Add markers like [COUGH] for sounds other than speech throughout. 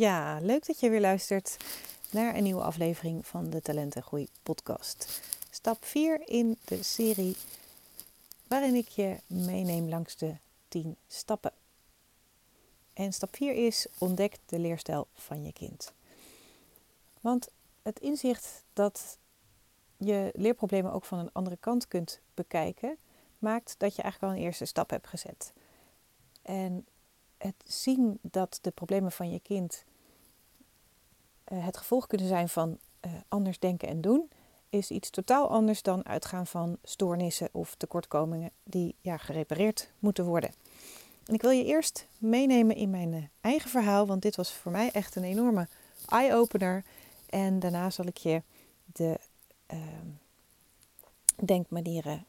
Ja, leuk dat je weer luistert naar een nieuwe aflevering van de Talentengroei podcast. Stap 4 in de serie waarin ik je meeneem langs de 10 stappen. En stap 4 is ontdek de leerstijl van je kind. Want het inzicht dat je leerproblemen ook van een andere kant kunt bekijken, maakt dat je eigenlijk al een eerste stap hebt gezet. En het zien dat de problemen van je kind het gevolg kunnen zijn van uh, anders denken en doen, is iets totaal anders dan uitgaan van stoornissen of tekortkomingen die ja, gerepareerd moeten worden. En ik wil je eerst meenemen in mijn uh, eigen verhaal, want dit was voor mij echt een enorme eye-opener. En daarna zal ik je de ehm, denkmanieren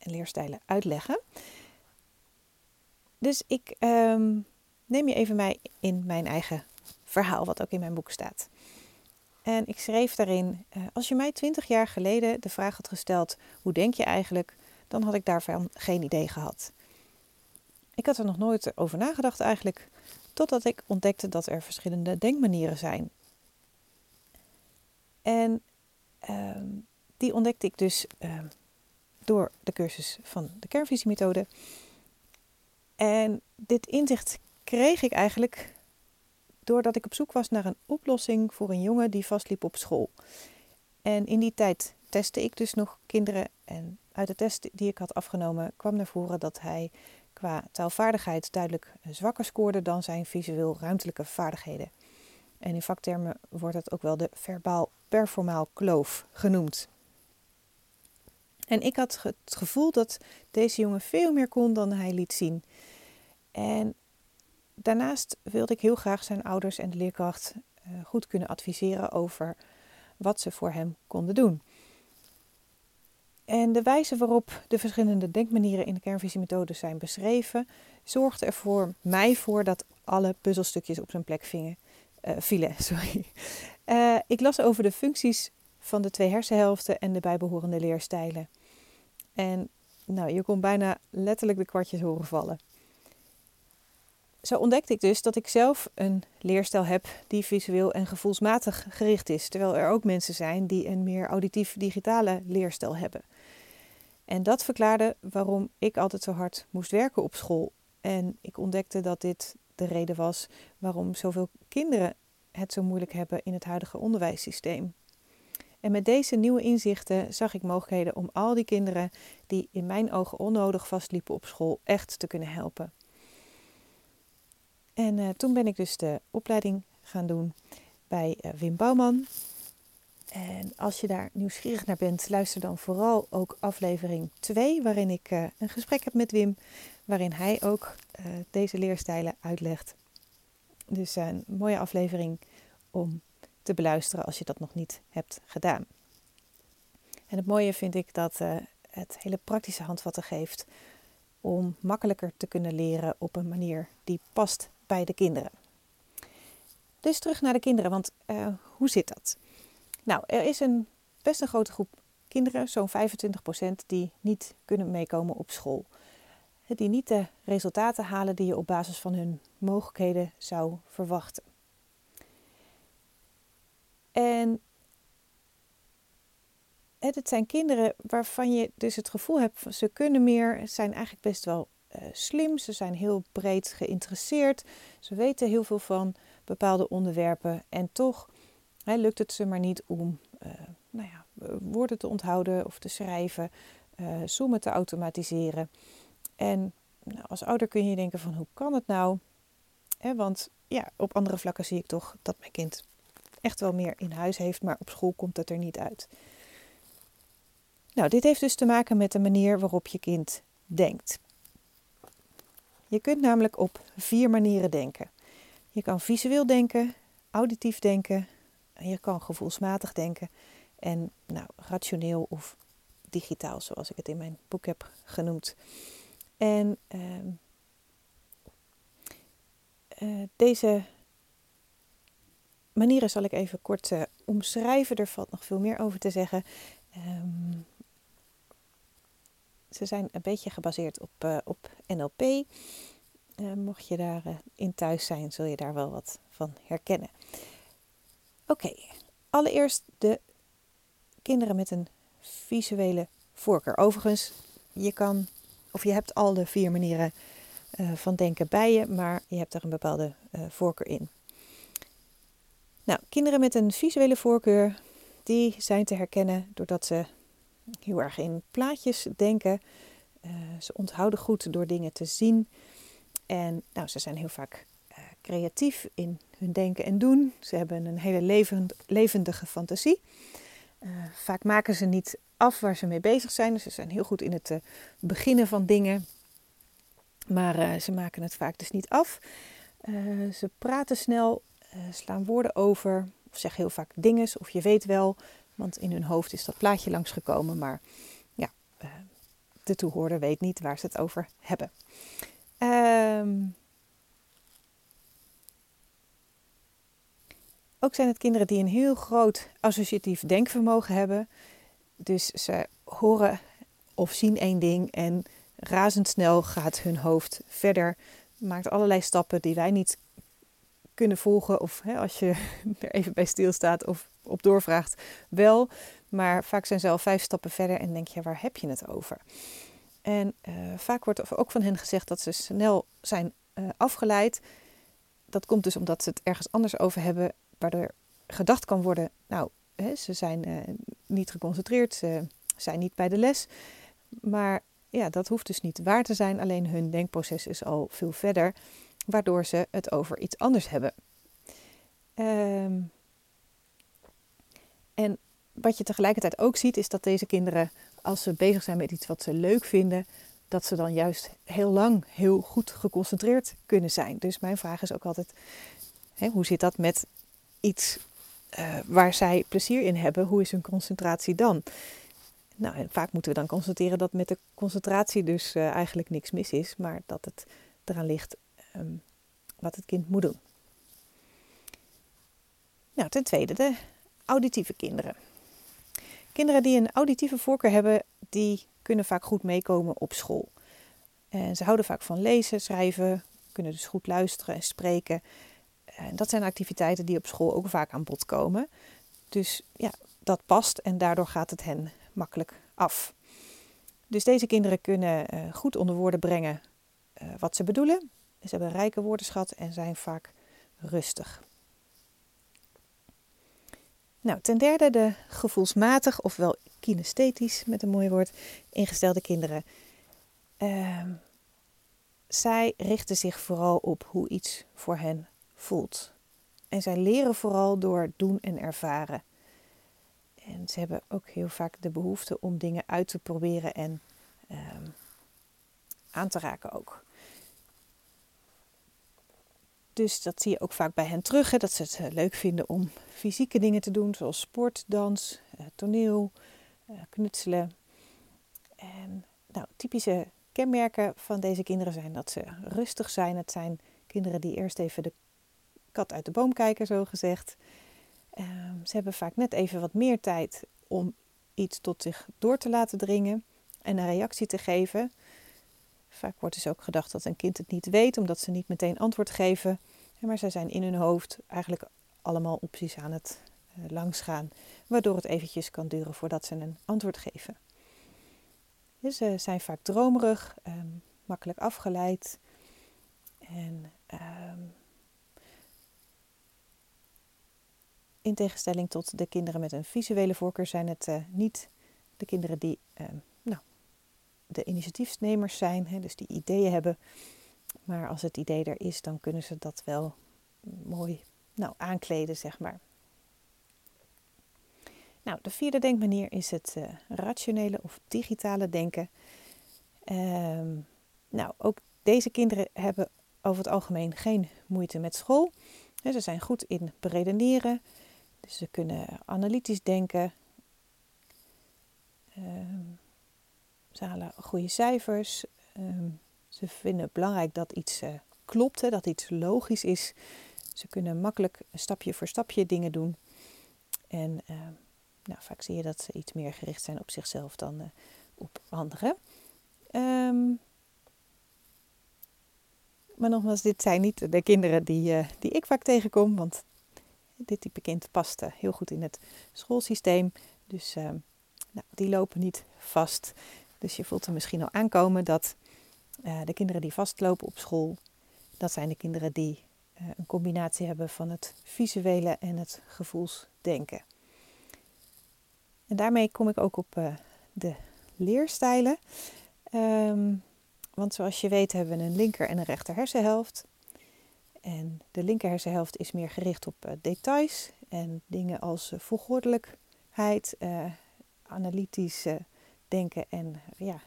en leerstijlen uitleggen. Dus ik ehm, neem je even mee in mijn eigen verhaal, wat ook in mijn boek staat. En ik schreef daarin: uh, Als je mij twintig jaar geleden de vraag had gesteld: hoe denk je eigenlijk? dan had ik daarvan geen idee gehad. Ik had er nog nooit over nagedacht eigenlijk, totdat ik ontdekte dat er verschillende denkmanieren zijn. En uh, die ontdekte ik dus uh, door de cursus van de kernvisiemethode. En dit inzicht kreeg ik eigenlijk doordat ik op zoek was naar een oplossing voor een jongen die vastliep op school. En in die tijd testte ik dus nog kinderen. En uit de test die ik had afgenomen kwam naar voren dat hij qua taalvaardigheid duidelijk zwakker scoorde dan zijn visueel-ruimtelijke vaardigheden. En in vaktermen wordt het ook wel de verbaal-performaal kloof genoemd. En ik had het gevoel dat deze jongen veel meer kon dan hij liet zien. En daarnaast wilde ik heel graag zijn ouders en de leerkracht eh, goed kunnen adviseren over wat ze voor hem konden doen. En de wijze waarop de verschillende denkmanieren in de kernvisiemethode zijn beschreven, zorgde er voor mij voor dat alle puzzelstukjes op zijn plek vingen, uh, vielen. [LAUGHS] Sorry. Uh, ik las over de functies van de twee hersenhelften en de bijbehorende leerstijlen. En nou, je kon bijna letterlijk de kwartjes horen vallen zo ontdekte ik dus dat ik zelf een leerstijl heb die visueel en gevoelsmatig gericht is. Terwijl er ook mensen zijn die een meer auditief-digitale leerstijl hebben. En dat verklaarde waarom ik altijd zo hard moest werken op school. En ik ontdekte dat dit de reden was waarom zoveel kinderen het zo moeilijk hebben in het huidige onderwijssysteem. En met deze nieuwe inzichten zag ik mogelijkheden om al die kinderen die in mijn ogen onnodig vastliepen op school echt te kunnen helpen. En uh, toen ben ik dus de opleiding gaan doen bij uh, Wim Bouwman. En als je daar nieuwsgierig naar bent, luister dan vooral ook aflevering 2, waarin ik uh, een gesprek heb met Wim, waarin hij ook deze leerstijlen uitlegt. Dus een mooie aflevering om te beluisteren als je dat nog niet hebt gedaan. En het mooie vind ik dat het hele praktische handvatten geeft om makkelijker te kunnen leren op een manier die past bij de kinderen. Dus terug naar de kinderen, want uh, hoe zit dat? Nou, er is een best een grote groep kinderen, zo'n 25%, die niet kunnen meekomen op school. Die niet de resultaten halen die je op basis van hun mogelijkheden zou verwachten. En het zijn kinderen waarvan je dus het gevoel hebt, ze kunnen meer, zijn eigenlijk best wel uh, slim, ze zijn heel breed geïnteresseerd, ze weten heel veel van bepaalde onderwerpen en toch hè, lukt het ze maar niet om uh, nou ja, woorden te onthouden of te schrijven, uh, zoomen te automatiseren. En nou, als ouder kun je denken van hoe kan het nou? Hè, want ja, op andere vlakken zie ik toch dat mijn kind echt wel meer in huis heeft, maar op school komt het er niet uit. Nou, dit heeft dus te maken met de manier waarop je kind denkt. Je kunt namelijk op vier manieren denken. Je kan visueel denken, auditief denken, je kan gevoelsmatig denken en nou, rationeel of digitaal, zoals ik het in mijn boek heb genoemd. En uh, uh, deze manieren zal ik even kort uh, omschrijven. Er valt nog veel meer over te zeggen. Um, ze zijn een beetje gebaseerd op, uh, op NLP. mocht je daarin in thuis zijn, zul je daar wel wat van herkennen. Oké, allereerst de kinderen met een visuele voorkeur. Overigens, je kan, of je hebt al de vier manieren uh, van denken bij je, maar je hebt er een bepaalde voorkeur in. Nou, kinderen met een visuele voorkeur, die zijn te herkennen doordat ze heel erg in plaatjes denken. Uh, ze onthouden goed door dingen te zien. En nou, ze zijn heel vaak creatief in hun denken en doen. Ze hebben een hele levend, levendige fantasie. vaak maken ze niet af waar ze mee bezig zijn. Dus ze zijn heel goed in het beginnen van dingen. Maar ze maken het vaak dus niet af. Ze praten snel, slaan woorden over, of zeggen heel vaak dinges, of je weet wel, want in hun hoofd is dat plaatje langsgekomen, maar de toehoorder weet niet waar ze het over hebben. Um, ook zijn het kinderen die een heel groot associatief denkvermogen hebben. Dus ze horen of zien één ding en razendsnel gaat hun hoofd verder, maakt allerlei stappen die wij niet kunnen volgen. Of hè, als je [LAUGHS] er even bij stilstaat of op doorvraagt, wel. Maar vaak zijn ze al vijf stappen verder en denk je, waar heb je het over? En uh, vaak wordt ook van hen gezegd dat ze snel zijn uh, afgeleid. Dat komt dus omdat ze het ergens anders over hebben, waardoor gedacht kan worden, nou, hè, ze zijn uh, niet geconcentreerd, ze zijn niet bij de les. Maar ja, dat hoeft dus niet waar te zijn, alleen hun denkproces is al veel verder, waardoor ze het over iets anders hebben. Um, en wat je tegelijkertijd ook ziet, is dat deze kinderen, als ze bezig zijn met iets wat ze leuk vinden, dat ze dan juist heel lang heel goed geconcentreerd kunnen zijn. Dus mijn vraag is ook altijd: hè, hoe zit dat met iets uh, waar zij plezier in hebben? Hoe is hun concentratie dan? Nou, vaak moeten we dan constateren dat met de concentratie dus uh, eigenlijk niks mis is, maar dat het eraan ligt um, wat het kind moet doen. Nou, ten tweede de auditieve kinderen. Kinderen die een auditieve voorkeur hebben, die kunnen vaak goed meekomen op school. En ze houden vaak van lezen, schrijven, kunnen dus goed luisteren en spreken. En dat zijn activiteiten die op school ook vaak aan bod komen. Dus ja, dat past en daardoor gaat het hen makkelijk af. Dus deze kinderen kunnen uh, goed onder woorden brengen uh, wat ze bedoelen. Ze hebben een rijke woordenschat en zijn vaak rustig. Nou, ten derde de gevoelsmatig, ofwel kinesthetisch met een mooi woord, ingestelde kinderen. Uh, zij richten zich vooral op hoe iets voor hen voelt. En zij leren vooral door doen en ervaren. En ze hebben ook heel vaak de behoefte om dingen uit te proberen en ehm, aan te raken ook. Dus dat zie je ook vaak bij hen terug, hè, dat ze het eh, leuk vinden om fysieke dingen te doen, zoals sport, dans, eh, toneel, eh, knutselen. En nou, typische kenmerken van deze kinderen zijn dat ze rustig zijn. Het zijn kinderen die eerst even de kat uit de boom kijken, zo gezegd. Ehm, ze hebben vaak net even wat meer tijd om iets tot zich door te laten dringen en een reactie te geven. Vaak wordt dus ook gedacht dat een kind het niet weet, omdat ze niet meteen antwoord geven. Maar zij zijn in hun hoofd eigenlijk allemaal opties aan het uh, langsgaan, waardoor het eventjes kan duren voordat ze een antwoord geven. Dus ze zijn vaak dromerig, ehm, makkelijk afgeleid en ehm, In tegenstelling tot de kinderen met een visuele voorkeur zijn het uh, niet de kinderen die uh, nou, de initiatiefnemers zijn, hè, dus die ideeën hebben. Maar als het idee er is, dan kunnen ze dat wel mooi nou, aankleden, zeg maar. Nou, de vierde denkmanier is het uh, rationele of digitale denken. Ehm, nou, ook deze kinderen hebben over het algemeen geen moeite met school. Ze zijn goed in beredeneren, dus ze kunnen analytisch denken. Ehm, ze halen goede cijfers. Ehm, ze vinden het belangrijk dat iets uh, klopt, hè, dat iets logisch is. Ze kunnen makkelijk stapje voor stapje dingen doen. En ehm, nou, vaak zie je dat ze iets meer gericht zijn op zichzelf dan op anderen. Maar nogmaals, dit zijn niet de kinderen die, die ik vaak tegenkom, want dit type kind past heel goed in het schoolsysteem. Dus uh, nou, die lopen niet vast. Dus je voelt er misschien al aankomen dat de kinderen die vastlopen op school, dat zijn de kinderen die een combinatie hebben van het visuele en het gevoelsdenken. En daarmee kom ik ook op de leerstijlen. Um, want zoals je weet hebben we een linker en een rechter hersenhelft. En de linker hersenhelft is meer gericht op details en dingen als volgordelijkheid, analytisch denken en ja,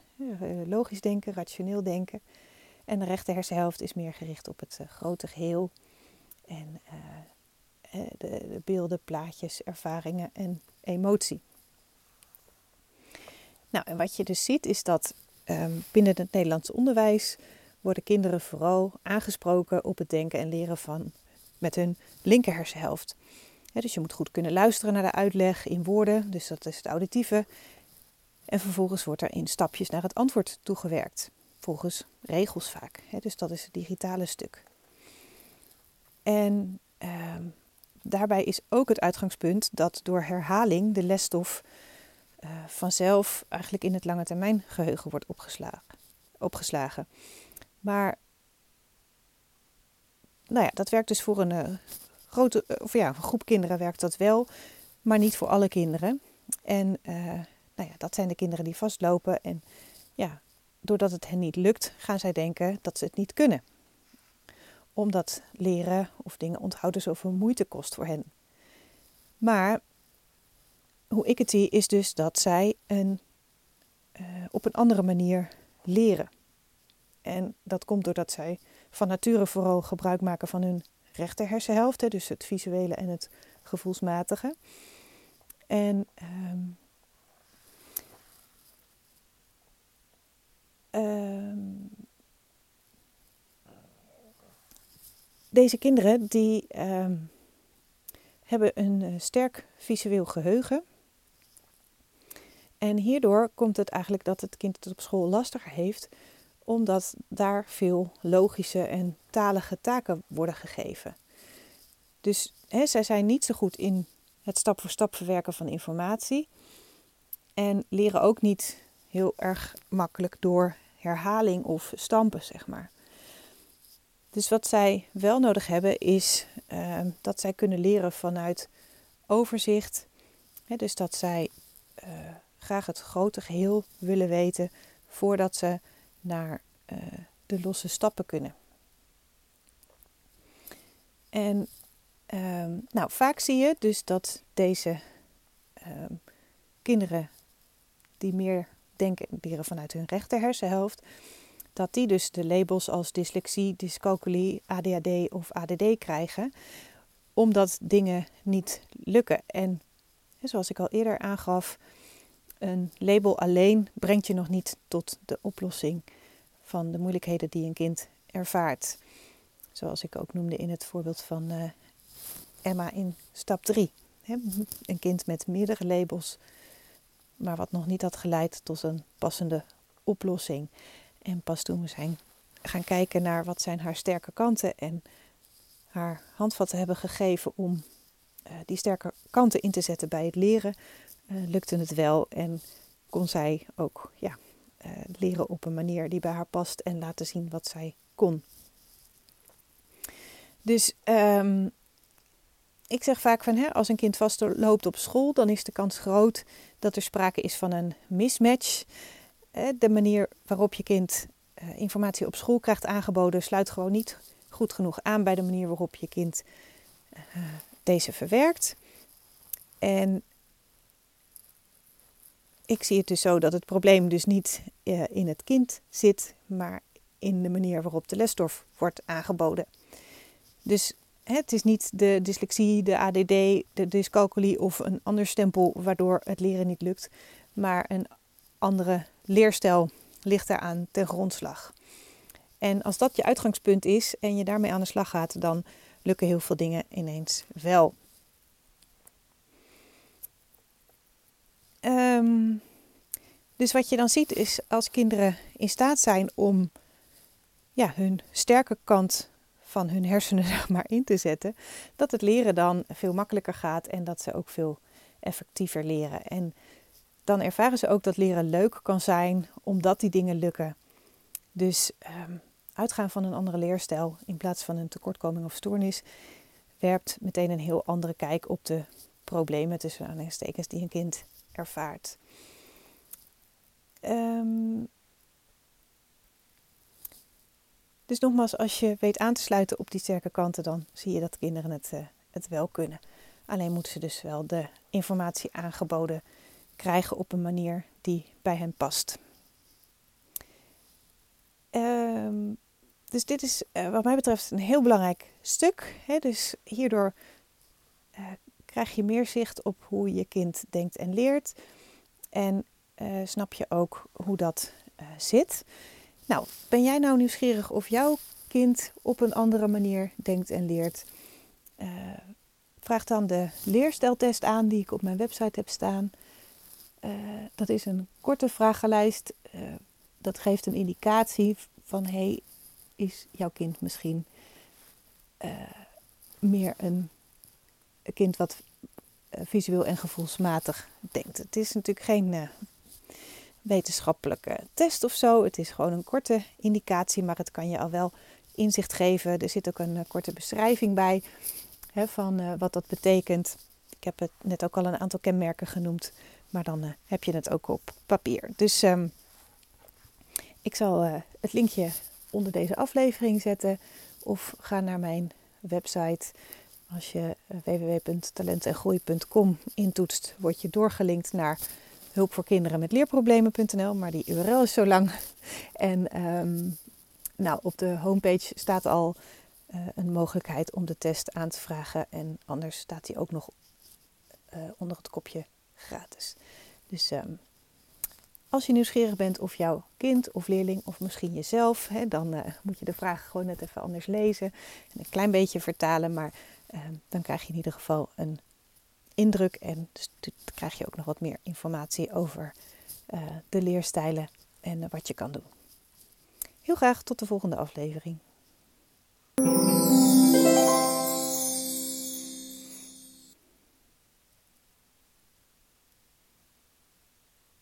logisch denken, rationeel denken. En de rechter hersenhelft is meer gericht op het grote geheel en de, de beelden, plaatjes, ervaringen en emotie. Nou, en wat je dus ziet is dat Ehm, binnen het Nederlands onderwijs worden kinderen vooral aangesproken op het denken en leren van met hun linker hersenhelft. dus je moet goed kunnen luisteren naar de uitleg in woorden, dus dat is het auditieve. En vervolgens wordt er in stapjes naar het antwoord toegewerkt, volgens regels vaak. dus dat is het digitale stuk. En ehm, daarbij is ook het uitgangspunt dat door herhaling de lesstof uh, vanzelf eigenlijk in het lange termijn geheugen wordt opgeslagen. opgeslagen. Maar nou ja, dat werkt dus voor een uh, grote, uh, of ja, groep kinderen werkt dat wel, maar niet voor alle kinderen. En nou ja, dat zijn de kinderen die vastlopen. En ja, doordat het hen niet lukt, gaan zij denken dat ze het niet kunnen. Omdat leren of dingen onthouden zoveel moeite kost voor hen. Maar hoe ik het zie, is dus dat zij een, uh, op een andere manier leren. En dat komt doordat zij van nature vooral gebruik maken van hun rechter hersenhelft, dus het visuele en het gevoelsmatige. En um, deze kinderen die um, hebben een uh, sterk visueel geheugen. En hierdoor komt het eigenlijk dat het kind het op school lastiger heeft, omdat daar veel logische en talige taken worden gegeven. Dus hè, zij zijn niet zo goed in het stap voor stap verwerken van informatie en leren ook niet heel erg makkelijk door herhaling of stampen, zeg maar. Dus wat zij wel nodig hebben is uh, dat zij kunnen leren vanuit overzicht. Hè, dus dat zij uh, graag het grote geheel willen weten voordat ze naar uh, de losse stappen kunnen. En um, nou, vaak zie je dus dat deze um, kinderen die meer denken en leren vanuit hun rechter hersenhelft, dat die dus de labels als dyslexie, dyscalculie, ADHD of ADD krijgen, omdat dingen niet lukken. En zoals ik al eerder aangaf, een label alleen brengt je nog niet tot de oplossing van de moeilijkheden die een kind ervaart. Zoals ik ook noemde in het voorbeeld van uh, Emma in stap 3. Een kind met meerdere labels, maar wat nog niet had geleid tot een passende oplossing. En pas toen we zijn gaan kijken naar wat zijn haar sterke kanten en haar handvatten hebben gegeven om uh, die sterke kanten in te zetten bij het leren, uh, lukte het wel en kon zij ook ja, uh, leren op een manier die bij haar past en laten zien wat zij kon. Dus um, ik zeg vaak van hè, als een kind vastloopt op school, dan is de kans groot dat er sprake is van een mismatch. De manier waarop je kind uh, informatie op school krijgt aangeboden, sluit gewoon niet goed genoeg aan bij de manier waarop je kind deze verwerkt. En ik zie het dus zo dat het probleem dus niet uh, in het kind zit, maar in de manier waarop de lesstof wordt aangeboden. Dus het is niet de dyslexie, de ADD, de dyscalculie of een ander stempel waardoor het leren niet lukt, maar een andere leerstijl ligt daaraan ten grondslag. En als dat je uitgangspunt is en je daarmee aan de slag gaat, dan lukken heel veel dingen ineens wel. Um, dus wat je dan ziet is als kinderen in staat zijn om ja, hun sterke kant van hun hersenen [LAUGHS] maar in te zetten, dat het leren dan veel makkelijker gaat en dat ze ook veel effectiever leren. En dan ervaren ze ook dat leren leuk kan zijn omdat die dingen lukken. Dus um, uitgaan van een andere leerstijl in plaats van een tekortkoming of stoornis werpt meteen een heel andere kijk op de problemen tussen aanhalingstekens die een kind ervaart. Um, dus nogmaals, als je weet aan te sluiten op die sterke kanten, dan zie je dat kinderen het, uh, het wel kunnen. Alleen moeten ze dus wel de informatie aangeboden krijgen op een manier die bij hen past. Um, dus dit is uh, wat mij betreft een heel belangrijk stuk. Hè? Dus hierdoor uh, krijg je meer zicht op hoe je kind denkt en leert. En uh, snap je ook hoe dat zit. Nou, ben jij nou nieuwsgierig of jouw kind op een andere manier denkt en leert? vraag dan de leersteltest aan die ik op mijn website heb staan. Dat is een korte vragenlijst. dat geeft een indicatie van hey, is jouw kind misschien uh, meer een, kind wat visueel en gevoelsmatig denkt. Het is natuurlijk geen wetenschappelijke test of zo. Het is gewoon een korte indicatie, maar het kan je al wel inzicht geven. Er zit ook een korte beschrijving bij hè, van wat dat betekent. Ik heb het net ook al een aantal kenmerken genoemd, maar dan heb je het ook op papier. Dus um, ik zal het linkje onder deze aflevering zetten. Of ga naar mijn website. Als je eh, www.talentengroei.com intoetst, word je doorgelinkt naar hulp met leerproblemen.nl. Maar die URL is zo lang. [LAUGHS] En um, nou, op de homepage staat al een mogelijkheid om de test aan te vragen. En anders staat die ook nog onder het kopje gratis. Dus um, als je nieuwsgierig bent of jouw kind of leerling of misschien jezelf, hè, dan uh, moet je de vraag gewoon net even anders lezen en een klein beetje vertalen. Maar uh, dan krijg je in ieder geval een indruk en dus krijg je ook nog wat meer informatie over uh, de leerstijlen en wat je kan doen. Heel graag tot de volgende aflevering.